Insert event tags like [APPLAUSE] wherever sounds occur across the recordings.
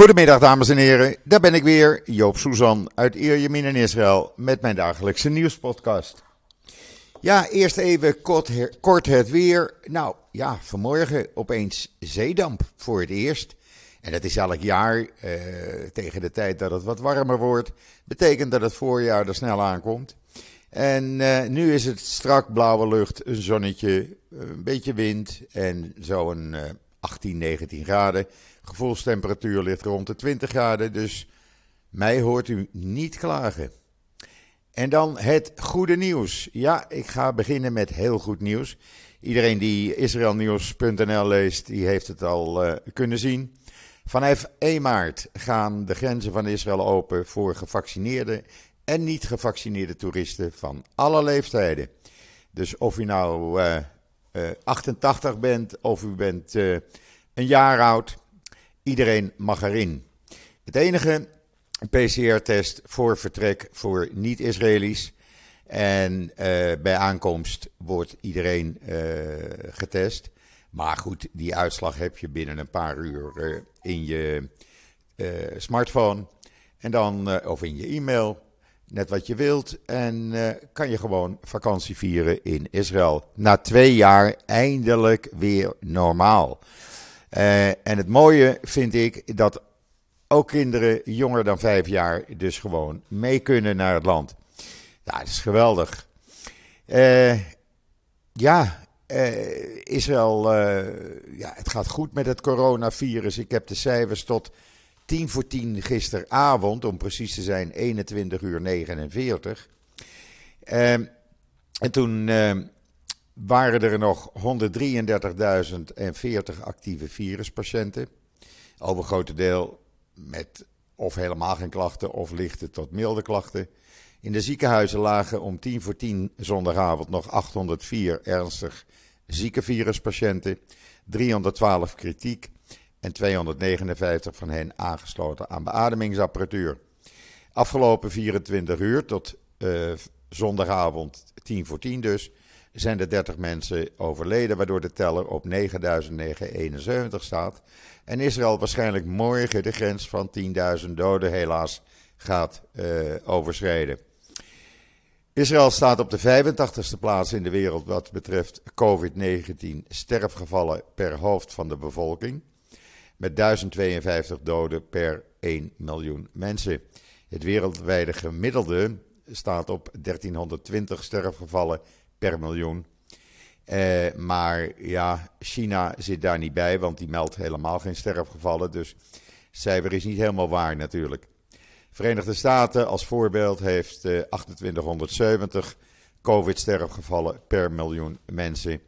Goedemiddag dames en heren, daar ben ik weer, Joop Suzan uit Ierjemien in Israël met mijn dagelijkse nieuwspodcast. Ja, eerst even kort, kort het weer. Nou ja, vanmorgen opeens zeedamp voor het eerst. En dat is elk jaar, eh, tegen de tijd dat het wat warmer wordt, betekent dat het voorjaar er snel aankomt. En eh, nu is het strak blauwe lucht, een zonnetje, een beetje wind en zo'n eh, 18, 19 graden. Gevoelstemperatuur ligt rond de 20 graden, dus mij hoort u niet klagen. En dan het goede nieuws. Ja, ik ga beginnen met heel goed nieuws. Iedereen die israelnieuws.nl leest, die heeft het al uh, kunnen zien. Vanaf 1 maart gaan de grenzen van Israël open voor gevaccineerde en niet gevaccineerde toeristen van alle leeftijden. Dus of u nou uh, uh, 88 bent of u bent een jaar oud, iedereen mag erin. Het enige PCR-test voor vertrek voor niet-Israëli's. En uh, bij aankomst wordt iedereen uh, getest. Maar goed, die uitslag heb je binnen een paar uur uh, in je smartphone. En dan, of in je e-mail, net wat je wilt. En kan je gewoon vakantie vieren in Israël. Na twee jaar eindelijk weer normaal. En het mooie vind ik dat ook kinderen jonger dan vijf jaar dus gewoon mee kunnen naar het land. Ja, dat is geweldig. Uh, ja, uh, Israël, ja, het gaat goed met het coronavirus. Ik heb de cijfers tot tien voor tien gisteravond, om precies te zijn 21 uur 49. en toen waren er nog 133.040 actieve viruspatiënten. Overgrote deel met of helemaal geen klachten of lichte tot milde klachten. In de ziekenhuizen lagen om tien voor tien zondagavond nog 804 ernstig zieke viruspatiënten, 312 kritiek en 259 van hen aangesloten aan beademingsapparatuur. Afgelopen 24 uur tot uh, zondagavond 10 voor 10 dus, zijn er 30 mensen overleden, waardoor de teller op 9.971 staat. En Israël waarschijnlijk morgen de grens van 10.000 doden helaas gaat uh, overschrijden. Israël staat op de 85ste plaats in de wereld wat betreft COVID-19 sterfgevallen per hoofd van de bevolking. Met 1052 doden per 1 miljoen mensen. Het wereldwijde gemiddelde staat op 1320 sterfgevallen per miljoen. Uh, maar ja, China zit daar niet bij, want die meldt helemaal geen sterfgevallen. Dus het cijfer is niet helemaal waar natuurlijk. Verenigde Staten als voorbeeld heeft uh, 2870 COVID-sterfgevallen per miljoen mensen.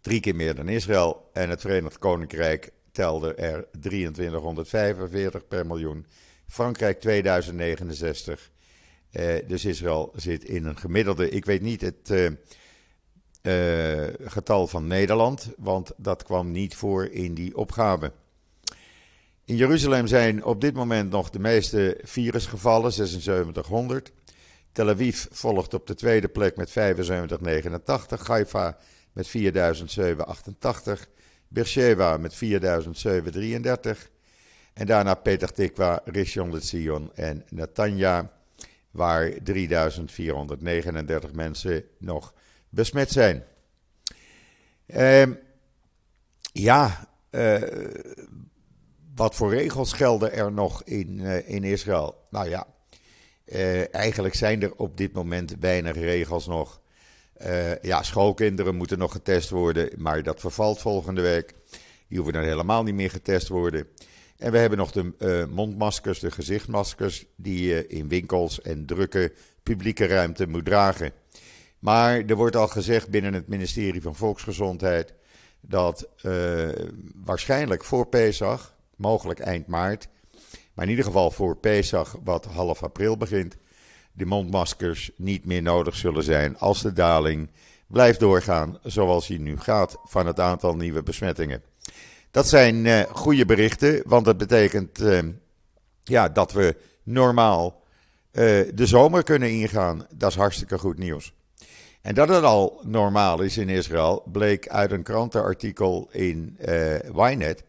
Drie keer meer dan Israël. En het Verenigd Koninkrijk telde er 2345 per miljoen. Frankrijk 2069. Uh, dus Israël zit in een gemiddelde. Ik weet niet het uh, uh, getal van Nederland, want dat kwam niet voor in die opgave. In Jeruzalem zijn op dit moment nog de meeste virusgevallen, 7600. Tel Aviv volgt op de tweede plek met 7589. Haifa met 4788. Beersheba met 4733. En daarna Petah Tikva, Rishon LeZion en Netanya waar 3439 mensen nog besmet zijn. Uh, ja, uh, wat voor regels gelden er nog in, uh, in Israël? Nou ja, eh, eigenlijk zijn er op dit moment weinig regels nog. ja, schoolkinderen moeten nog getest worden, maar dat vervalt volgende week. Die hoeven dan helemaal niet meer getest worden. En we hebben nog de uh, mondmaskers, de gezichtmaskers, die je in winkels en drukke publieke ruimte moet dragen. Maar er wordt al gezegd binnen het ministerie van Volksgezondheid dat uh, waarschijnlijk voor Pesach, mogelijk eind maart, maar in ieder geval voor Pesach, wat half april begint, de mondmaskers niet meer nodig zullen zijn als de daling blijft doorgaan zoals die nu gaat van het aantal nieuwe besmettingen. Dat zijn uh, goede berichten, want dat betekent uh, ja, dat we normaal uh, de zomer kunnen ingaan. Dat is hartstikke goed nieuws. En dat het al normaal is in Israël, bleek uit een krantenartikel in Ynet.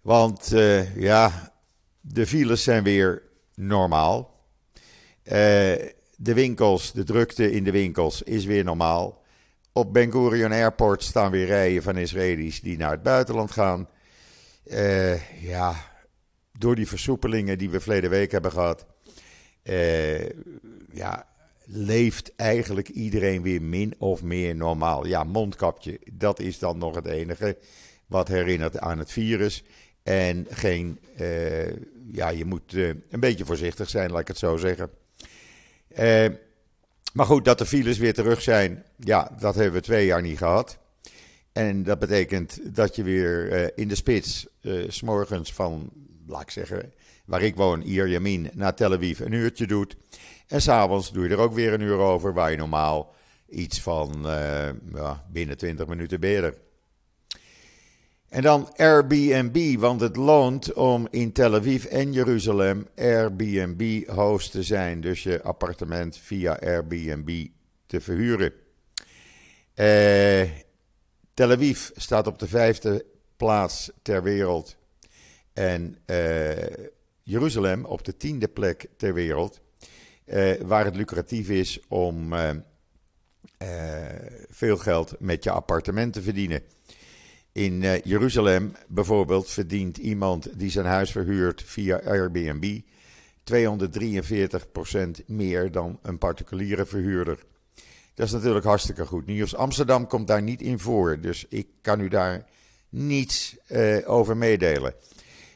Want ja, de files zijn weer normaal. de winkels, de drukte in de winkels is weer normaal. Op Ben Gurion Airport staan weer rijen van Israëli's die naar het buitenland gaan. ja, door die versoepelingen die we verleden week hebben gehad, uh, ja, leeft eigenlijk iedereen weer min of meer normaal. Ja, mondkapje, dat is dan nog het enige wat herinnert aan het virus. En geen, uh, ja, je moet een beetje voorzichtig zijn, laat ik het zo zeggen. Maar goed, dat de files weer terug zijn, ja, dat hebben we twee jaar niet gehad. En dat betekent dat je weer in de spits, s morgens van laat ik zeggen, waar ik woon, Ierjamin, naar Tel Aviv een uurtje doet. En s'avonds doe je er ook weer een uur over, waar je normaal iets van uh, ja, binnen 20 minuten beter. En dan Airbnb, want het loont om in Tel Aviv en Jeruzalem Airbnb host te zijn. Dus je appartement via Airbnb te verhuren. Uh, Tel Aviv staat op de vijfde plaats ter wereld en uh, Jeruzalem op de tiende plek ter wereld, uh, waar het lucratief is om uh, veel geld met je appartement te verdienen. In Jeruzalem bijvoorbeeld verdient iemand die zijn huis verhuurt via Airbnb 243% meer dan een particuliere verhuurder. Dat is natuurlijk hartstikke goed nieuws. Amsterdam komt daar niet in voor, dus ik kan u daar niets over meedelen.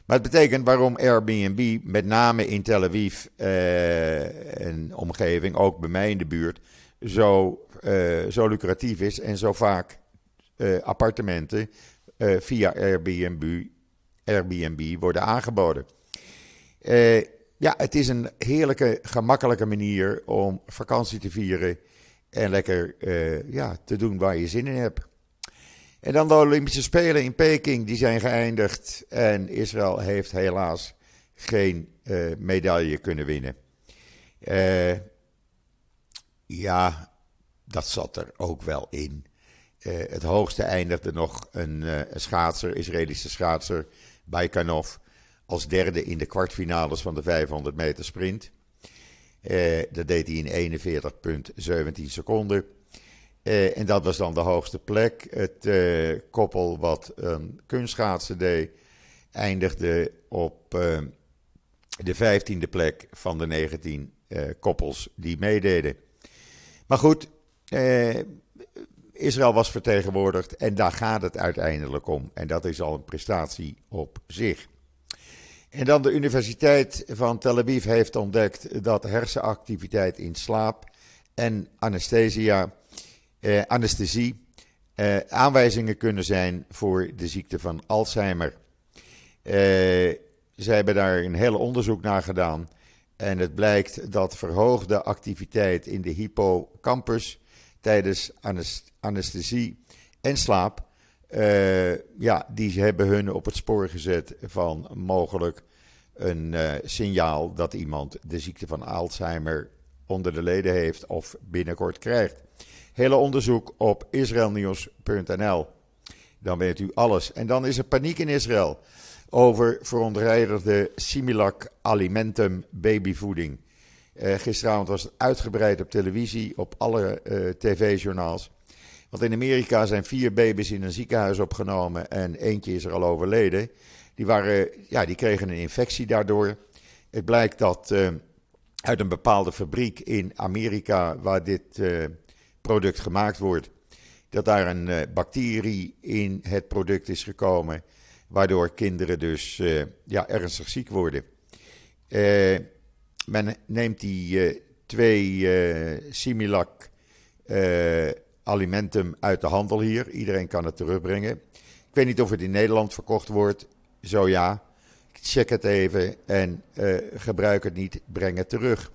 Maar het betekent waarom Airbnb, met name in Tel Aviv uh, en omgeving, ook bij mij in de buurt, zo, zo lucratief is en zo vaak uh, appartementen via Airbnb, Airbnb worden aangeboden. ja, het is een heerlijke, gemakkelijke manier om vakantie te vieren en lekker ja, te doen waar je zin in hebt. En dan de Olympische Spelen in Peking, die zijn geëindigd. En Israël heeft helaas geen medaille kunnen winnen. Ja, dat zat er ook wel in. Uh, het hoogste eindigde nog een, een schaatser, Israëlische schaatser, Baikanov, als derde in de kwartfinales van de 500 meter sprint. dat deed hij in 41,17 seconden. Uh, en dat was dan de hoogste plek. Het uh, koppel wat een kunstschaatsen deed, eindigde op uh, de vijftiende plek van de 19 koppels die meededen. Maar goed, Israël was vertegenwoordigd en daar gaat het uiteindelijk om. En dat is al een prestatie op zich. En dan de Universiteit van Tel Aviv heeft ontdekt dat hersenactiviteit in slaap en anesthesia eh, anesthesie eh, aanwijzingen kunnen zijn voor de ziekte van Alzheimer. Eh, zij hebben daar een hele onderzoek naar gedaan. En het blijkt dat verhoogde activiteit in de hippocampus tijdens anesthesie en slaap. Uh, ja, die hebben hun op het spoor gezet van mogelijk een uh, signaal dat iemand de ziekte van Alzheimer onder de leden heeft of binnenkort krijgt. Hele onderzoek op israelnieuws.nl. Dan weet u alles. En dan is er paniek in Israël over verontreinigde Similac Alimentum babyvoeding. Uh, gisteravond was het uitgebreid op televisie, op alle uh, tv-journaals. Want in Amerika zijn vier baby's in een ziekenhuis opgenomen en eentje is er al overleden. Die, waren, ja, die kregen een infectie daardoor. Het blijkt dat uh, uit een bepaalde fabriek in Amerika, waar dit product gemaakt wordt, dat daar een bacterie in het product is gekomen, waardoor kinderen dus ja, ernstig ziek worden. Uh, men neemt die twee Similac alimentum uit de handel hier. Iedereen kan het terugbrengen. Ik weet niet of het in Nederland verkocht wordt. Zo ja. Check het even en gebruik het niet. Breng het terug.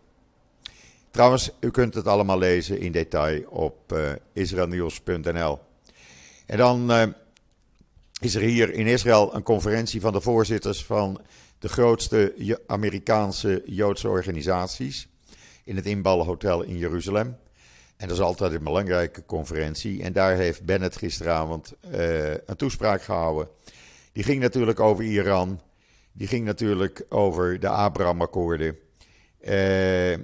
Trouwens, u kunt het allemaal lezen in detail op uh. En dan is er hier in Israël een conferentie van de voorzitters van de grootste Amerikaanse Joodse organisaties in het Inballenhotel in Jeruzalem. En dat is altijd een belangrijke conferentie. En daar heeft Bennett gisteravond uh, een toespraak gehouden. Die ging natuurlijk over Iran. Die ging natuurlijk over de Abraham-akkoorden. Uh,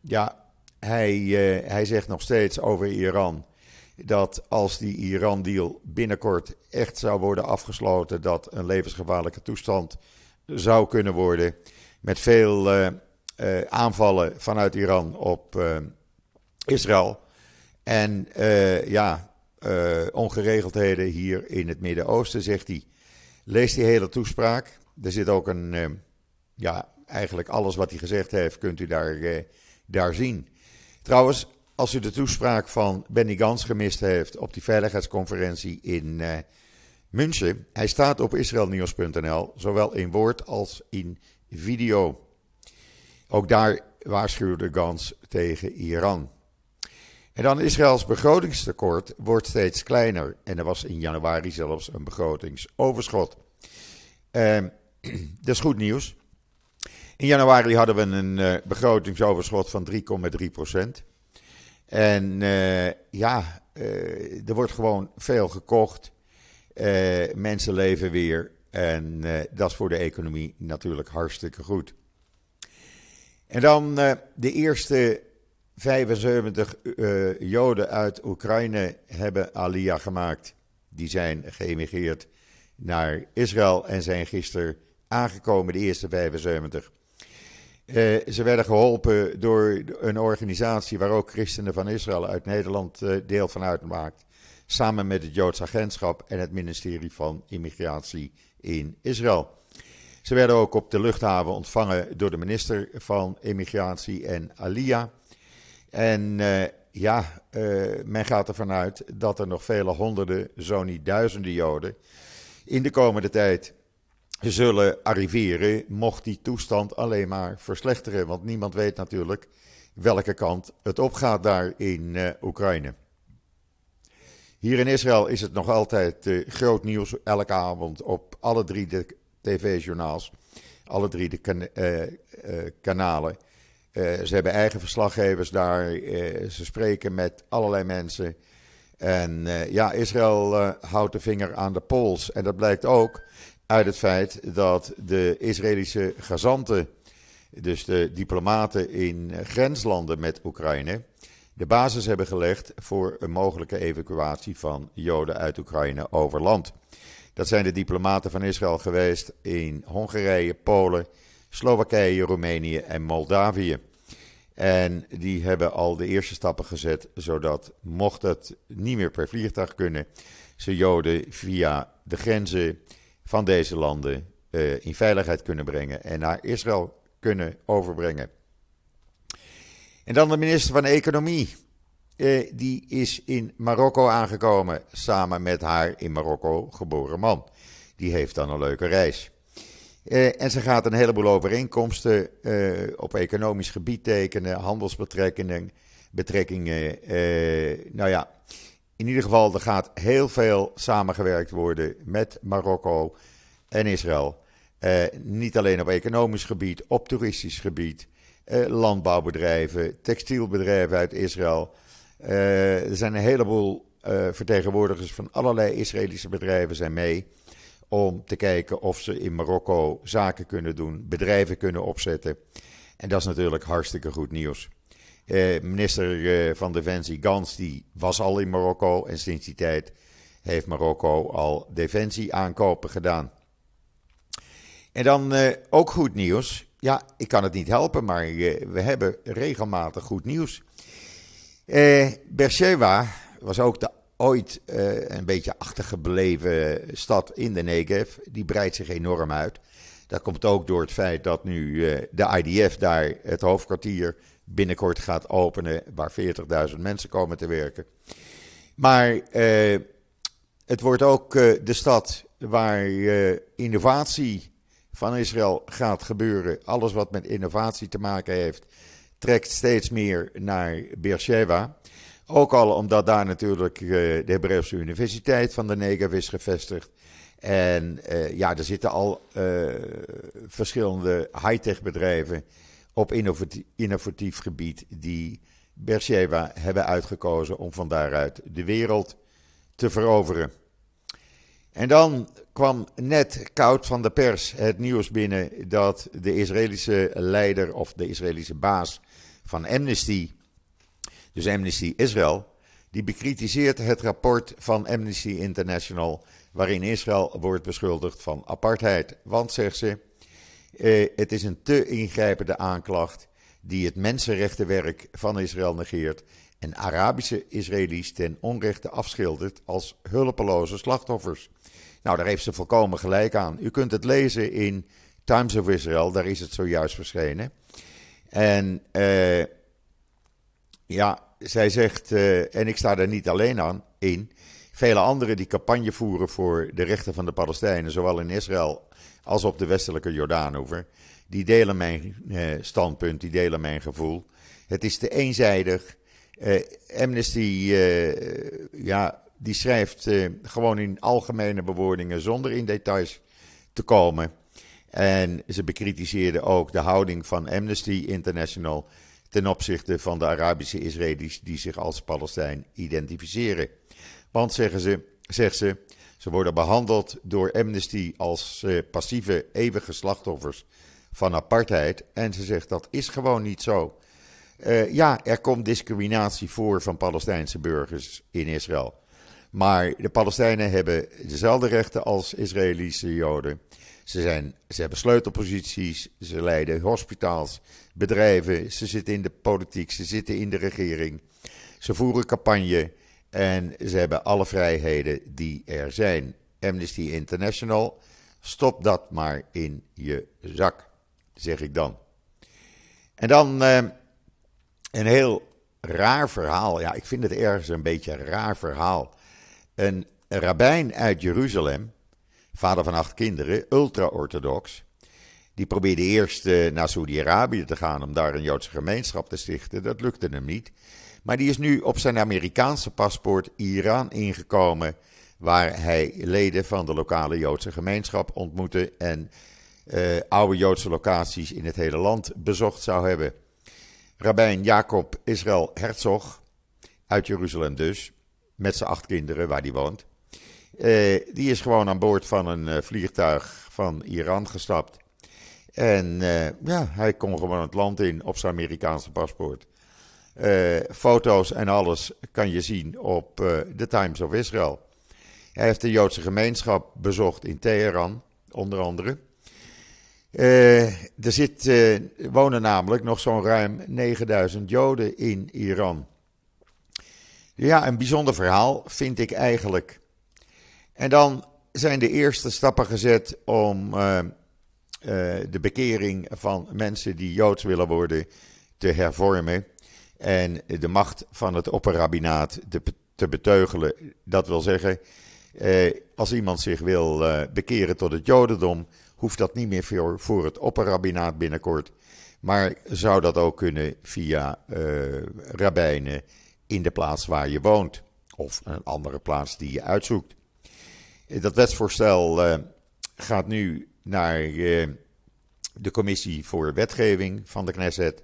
ja, hij, uh, hij zegt nog steeds over Iran dat als die Iran-deal binnenkort echt zou worden afgesloten, dat een levensgevaarlijke toestand zou kunnen worden. Met veel uh, aanvallen vanuit Iran op Israël. En ja, ongeregeldheden hier in het Midden-Oosten, zegt hij. Lees die hele toespraak. Er zit ook een, ja, eigenlijk alles wat hij gezegd heeft, kunt u daar, daar zien. Trouwens, als u de toespraak van Benny Gans gemist heeft op die veiligheidsconferentie in München, hij staat op israelnieuws.nl, zowel in woord als in video. Ook daar waarschuwde Gans tegen Iran. En dan Israëls begrotingstekort wordt steeds kleiner. En er was in januari zelfs een begrotingsoverschot. Uh, [CLEARS THROAT] dat is goed nieuws. In januari hadden we een uh, begrotingsoverschot van 3,3 procent. En uh, ja, uh, er wordt gewoon veel gekocht. Mensen leven weer. En dat is voor de economie natuurlijk hartstikke goed. En dan de eerste 75 Joden uit Oekraïne hebben Aliyah gemaakt. Die zijn geëmigreerd naar Israël en zijn gisteren aangekomen, de eerste 75. Uh, ze werden geholpen door een organisatie waar ook christenen van Israël uit Nederland deel van uitmaakt. Samen met het Joods Agentschap en het ministerie van Immigratie in Israël. Ze werden ook op de luchthaven ontvangen door de minister van Immigratie en Alia. En uh, ja, men gaat ervan uit dat er nog vele honderden, zo niet duizenden Joden in de komende tijd zullen arriveren, mocht die toestand alleen maar verslechteren. Want niemand weet natuurlijk welke kant het opgaat daar in uh, Oekraïne. Hier in Israël is het nog altijd uh, groot nieuws elke avond op alle drie de tv-journaals, alle drie de kan uh, kanalen. ze hebben eigen verslaggevers daar, ze spreken met allerlei mensen. En ja, Israël houdt de vinger aan de pols. En dat blijkt ook uit het feit dat de Israëlische gezanten, dus de diplomaten in grenslanden met Oekraïne, de basis hebben gelegd voor een mogelijke evacuatie van Joden uit Oekraïne over land. Dat zijn de diplomaten van Israël geweest in Hongarije, Polen, Slowakije, Roemenië en Moldavië. En die hebben al de eerste stappen gezet, zodat mocht het niet meer per vliegtuig kunnen, ze Joden via de grenzen van deze landen uh, in veiligheid kunnen brengen en naar Israël kunnen overbrengen. En dan de minister van Economie. Uh, die is in Marokko aangekomen samen met haar in Marokko geboren man. Die heeft dan een leuke reis. Uh, en ze gaat een heleboel overeenkomsten op economisch gebied tekenen, handelsbetrekkingen. Betrekkingen, nou ja, in ieder geval, er gaat heel veel samengewerkt worden met Marokko en Israël. Eh, niet alleen op economisch gebied, op toeristisch gebied, eh, landbouwbedrijven, textielbedrijven uit Israël. Eh, er zijn een heleboel eh, vertegenwoordigers van allerlei Israëlische bedrijven zijn mee om te kijken of ze in Marokko zaken kunnen doen, bedrijven kunnen opzetten. En dat is natuurlijk hartstikke goed nieuws. Eh, minister van Defensie Gans die was al in Marokko en sinds die tijd heeft Marokko al defensieaankopen gedaan. En dan ook goed nieuws. Ja, ik kan het niet helpen, maar we hebben regelmatig goed nieuws. Uh, Beersheba was ook de ooit een beetje achtergebleven stad in de Negev. Die breidt zich enorm uit. Dat komt ook door het feit dat nu de IDF daar het hoofdkwartier binnenkort gaat openen, waar 40.000 mensen komen te werken. Maar het wordt ook de stad waar innovatie van Israël gaat gebeuren. Alles wat met innovatie te maken heeft, trekt steeds meer naar Beersheba. Ook al omdat daar natuurlijk de Hebreeuwse Universiteit van de Negev is gevestigd. En ja, er zitten al verschillende high-tech bedrijven op innovatief, innovatief gebied die Beersheba hebben uitgekozen om van daaruit de wereld te veroveren. En dan kwam net koud van de pers het nieuws binnen dat de Israëlische leider of de Israëlische baas van Amnesty, dus Amnesty Israël, die bekritiseert het rapport van Amnesty International waarin Israël wordt beschuldigd van apartheid. Want, zegt ze, eh, het is een te ingrijpende aanklacht die het mensenrechtenwerk van Israël negeert en Arabische Israëli's ten onrechte afschildert als hulpeloze slachtoffers. Nou, daar heeft ze volkomen gelijk aan. U kunt het lezen in Times of Israel, daar is het zojuist verschenen. En uh, ja, zij zegt, uh, en ik sta daar niet alleen aan in. Vele anderen die campagne voeren voor de rechten van de Palestijnen, zowel in Israël als op de westelijke Jordaanover, die delen mijn uh, standpunt, die delen mijn gevoel. Het is te eenzijdig. Amnesty, ja, die schrijft uh, gewoon in algemene bewoordingen zonder in details te komen. En ze bekritiseerde ook de houding van Amnesty International ten opzichte van de Arabische Israëli's die zich als Palestijn identificeren. Want, zeggen ze, zegt ze, ze worden behandeld door Amnesty als uh, passieve eeuwige slachtoffers van apartheid. En ze zegt dat is gewoon niet zo. Uh, ja, er komt discriminatie voor van Palestijnse burgers in Israël. Maar de Palestijnen hebben dezelfde rechten als Israëlische Joden. Ze, zijn, ze hebben sleutelposities, ze leiden hospitaals, bedrijven, ze zitten in de politiek, ze zitten in de regering. Ze voeren campagne en ze hebben alle vrijheden die er zijn. Amnesty International, stop dat maar in je zak, zeg ik dan. En dan eh, een heel raar verhaal. Ja, ik vind het ergens een beetje een raar verhaal. Een rabbijn uit Jeruzalem, vader van acht kinderen, ultra-orthodox, die probeerde eerst uh, naar Saudi-Arabië te gaan om daar een Joodse gemeenschap te stichten. Dat lukte hem niet. Maar die is nu op zijn Amerikaanse paspoort Iran ingekomen, waar hij leden van de lokale Joodse gemeenschap ontmoette en uh, oude Joodse locaties in het hele land bezocht zou hebben. Rabijn Jacob Israël Herzog, uit Jeruzalem dus, met zijn acht kinderen waar hij woont. Uh, die is gewoon aan boord van een uh, vliegtuig van Iran gestapt. En uh, ja, hij kon gewoon het land in op zijn Amerikaanse paspoort. foto's en alles kan je zien op The Times of Israel. Hij heeft de Joodse gemeenschap bezocht in Teheran, onder andere. er zit, wonen namelijk nog zo'n ruim 9000 Joden in Iran. Ja, een bijzonder verhaal vind ik eigenlijk. En dan zijn de eerste stappen gezet om uh, uh, de bekering van mensen die joods willen worden te hervormen. En de macht van het opperrabinaat te, te beteugelen. Dat wil zeggen, uh, als iemand zich wil bekeren tot het jodendom, hoeft dat niet meer voor, voor het opperrabinaat binnenkort. Maar zou dat ook kunnen via rabbijnen in de plaats waar je woont. Of een andere plaats die je uitzoekt. Dat wetsvoorstel uh, gaat nu naar uh, de commissie voor wetgeving van de Knesset.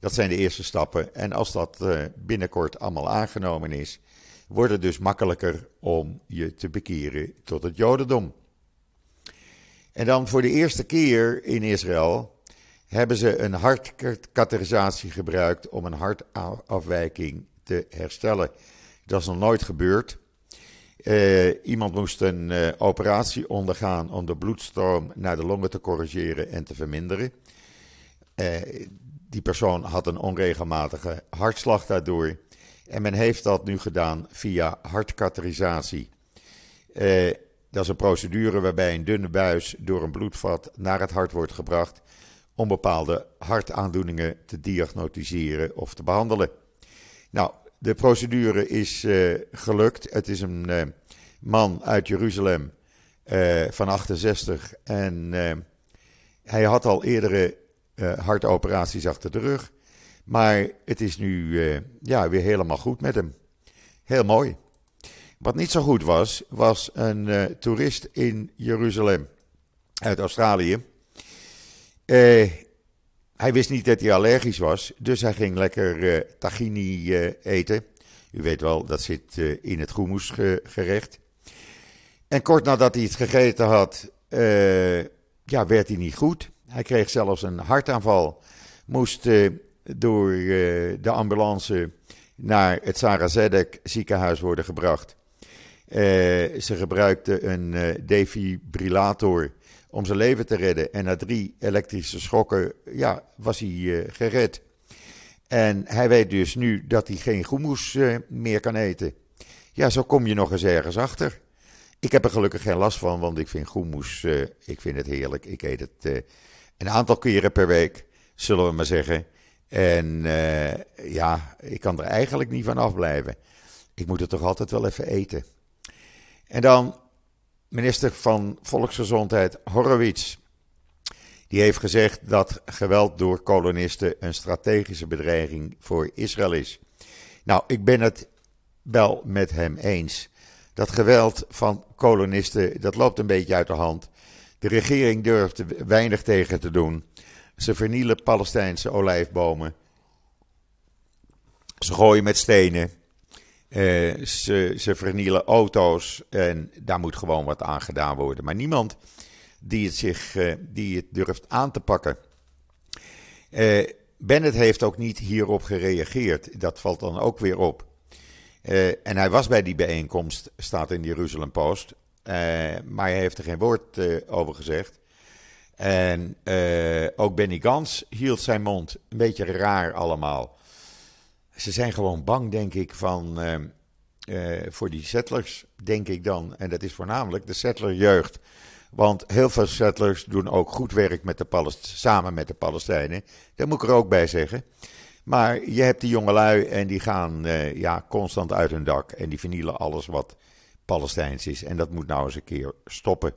Dat zijn de eerste stappen. En als dat binnenkort allemaal aangenomen is, wordt het dus makkelijker om je te bekeren tot het Jodendom. En dan voor de eerste keer in Israël hebben ze een hartkatheterisatie gebruikt om een hartafwijking te herstellen. Dat is nog nooit gebeurd. Uh, iemand moest een uh, operatie ondergaan om de bloedstroom naar de longen te corrigeren en te verminderen. Uh, die persoon had een onregelmatige hartslag daardoor. En men heeft dat nu gedaan via hartkatheterisatie. dat is een procedure waarbij een dunne buis door een bloedvat naar het hart wordt gebracht om bepaalde hartaandoeningen te diagnosticeren of te behandelen. Nou, de procedure is uh, gelukt. Het is een uh, man uit Jeruzalem uh, van 68 en hij had al eerdere hartoperaties achter de rug. Maar het is nu ja, weer helemaal goed met hem. Heel mooi. Wat niet zo goed was, was een toerist in Jeruzalem uit Australië. Hij wist niet dat hij allergisch was, dus hij ging lekker uh, tahini uh, eten. U weet wel, dat zit uh, in het hummusgerecht. En kort nadat hij het gegeten had, ja, werd hij niet goed. Hij kreeg zelfs een hartaanval. Moest door de ambulance naar het Sarah Zedek ziekenhuis worden gebracht. ze gebruikte een defibrillator om zijn leven te redden. En na drie elektrische schokken ja, was hij gered. En hij weet dus nu dat hij geen goemoes meer kan eten. Ja, zo kom je nog eens ergens achter. Ik heb er gelukkig geen last van, want ik vind groenmoes, uh, ik vind het heerlijk. Ik eet het een aantal keren per week, zullen we maar zeggen. En ja, ik kan er eigenlijk niet van afblijven. Ik moet het toch altijd wel even eten. En dan minister van Volksgezondheid Horowitz. Die heeft gezegd dat geweld door kolonisten een strategische bedreiging voor Israël is. Nou, ik ben het wel met hem eens. Dat geweld van kolonisten, dat loopt een beetje uit de hand. De regering durft weinig tegen te doen. Ze vernielen Palestijnse olijfbomen. Ze gooien met stenen. Uh, ze, vernielen auto's. En daar moet gewoon wat aan gedaan worden. Maar niemand die het, zich, uh, die het durft aan te pakken. Uh, Bennett heeft ook niet hierop gereageerd. Dat valt dan ook weer op. En hij was bij die bijeenkomst, staat in de Jeruzalem Post. Maar hij heeft er geen woord over gezegd. En ook Benny Gans hield zijn mond. Een beetje raar allemaal. Ze zijn gewoon bang, denk ik, van, voor die settlers, denk ik dan. En dat is voornamelijk de settlerjeugd. Want heel veel settlers doen ook goed werk met de Palest samen met de Palestijnen. Dat moet ik er ook bij zeggen. Maar je hebt die jongelui en die gaan uh, ja, constant uit hun dak. En die vernielen alles wat Palestijns is. En dat moet nou eens een keer stoppen.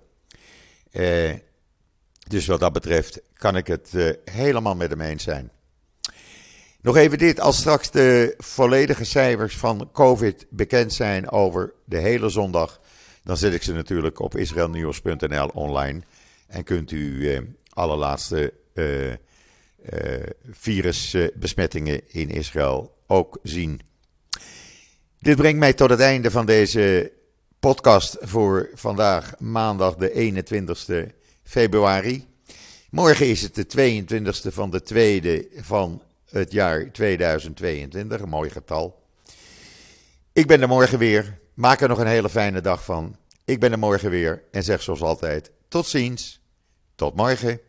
Uh, dus wat dat betreft kan ik het helemaal met hem eens zijn. Nog even dit, als straks de volledige cijfers van COVID bekend zijn over de hele zondag, dan zet ik ze natuurlijk op israelnieuws.nl online. En kunt u alle laatste uh, virusbesmettingen in Israël ook zien. Dit brengt mij tot het einde van deze podcast voor vandaag, maandag de 21ste februari. Morgen is het de 22ste van de tweede van het jaar 2022, een mooi getal. Ik ben er morgen weer. Maak er nog een hele fijne dag van. Ik ben er morgen weer en zeg zoals altijd: tot ziens. Tot morgen.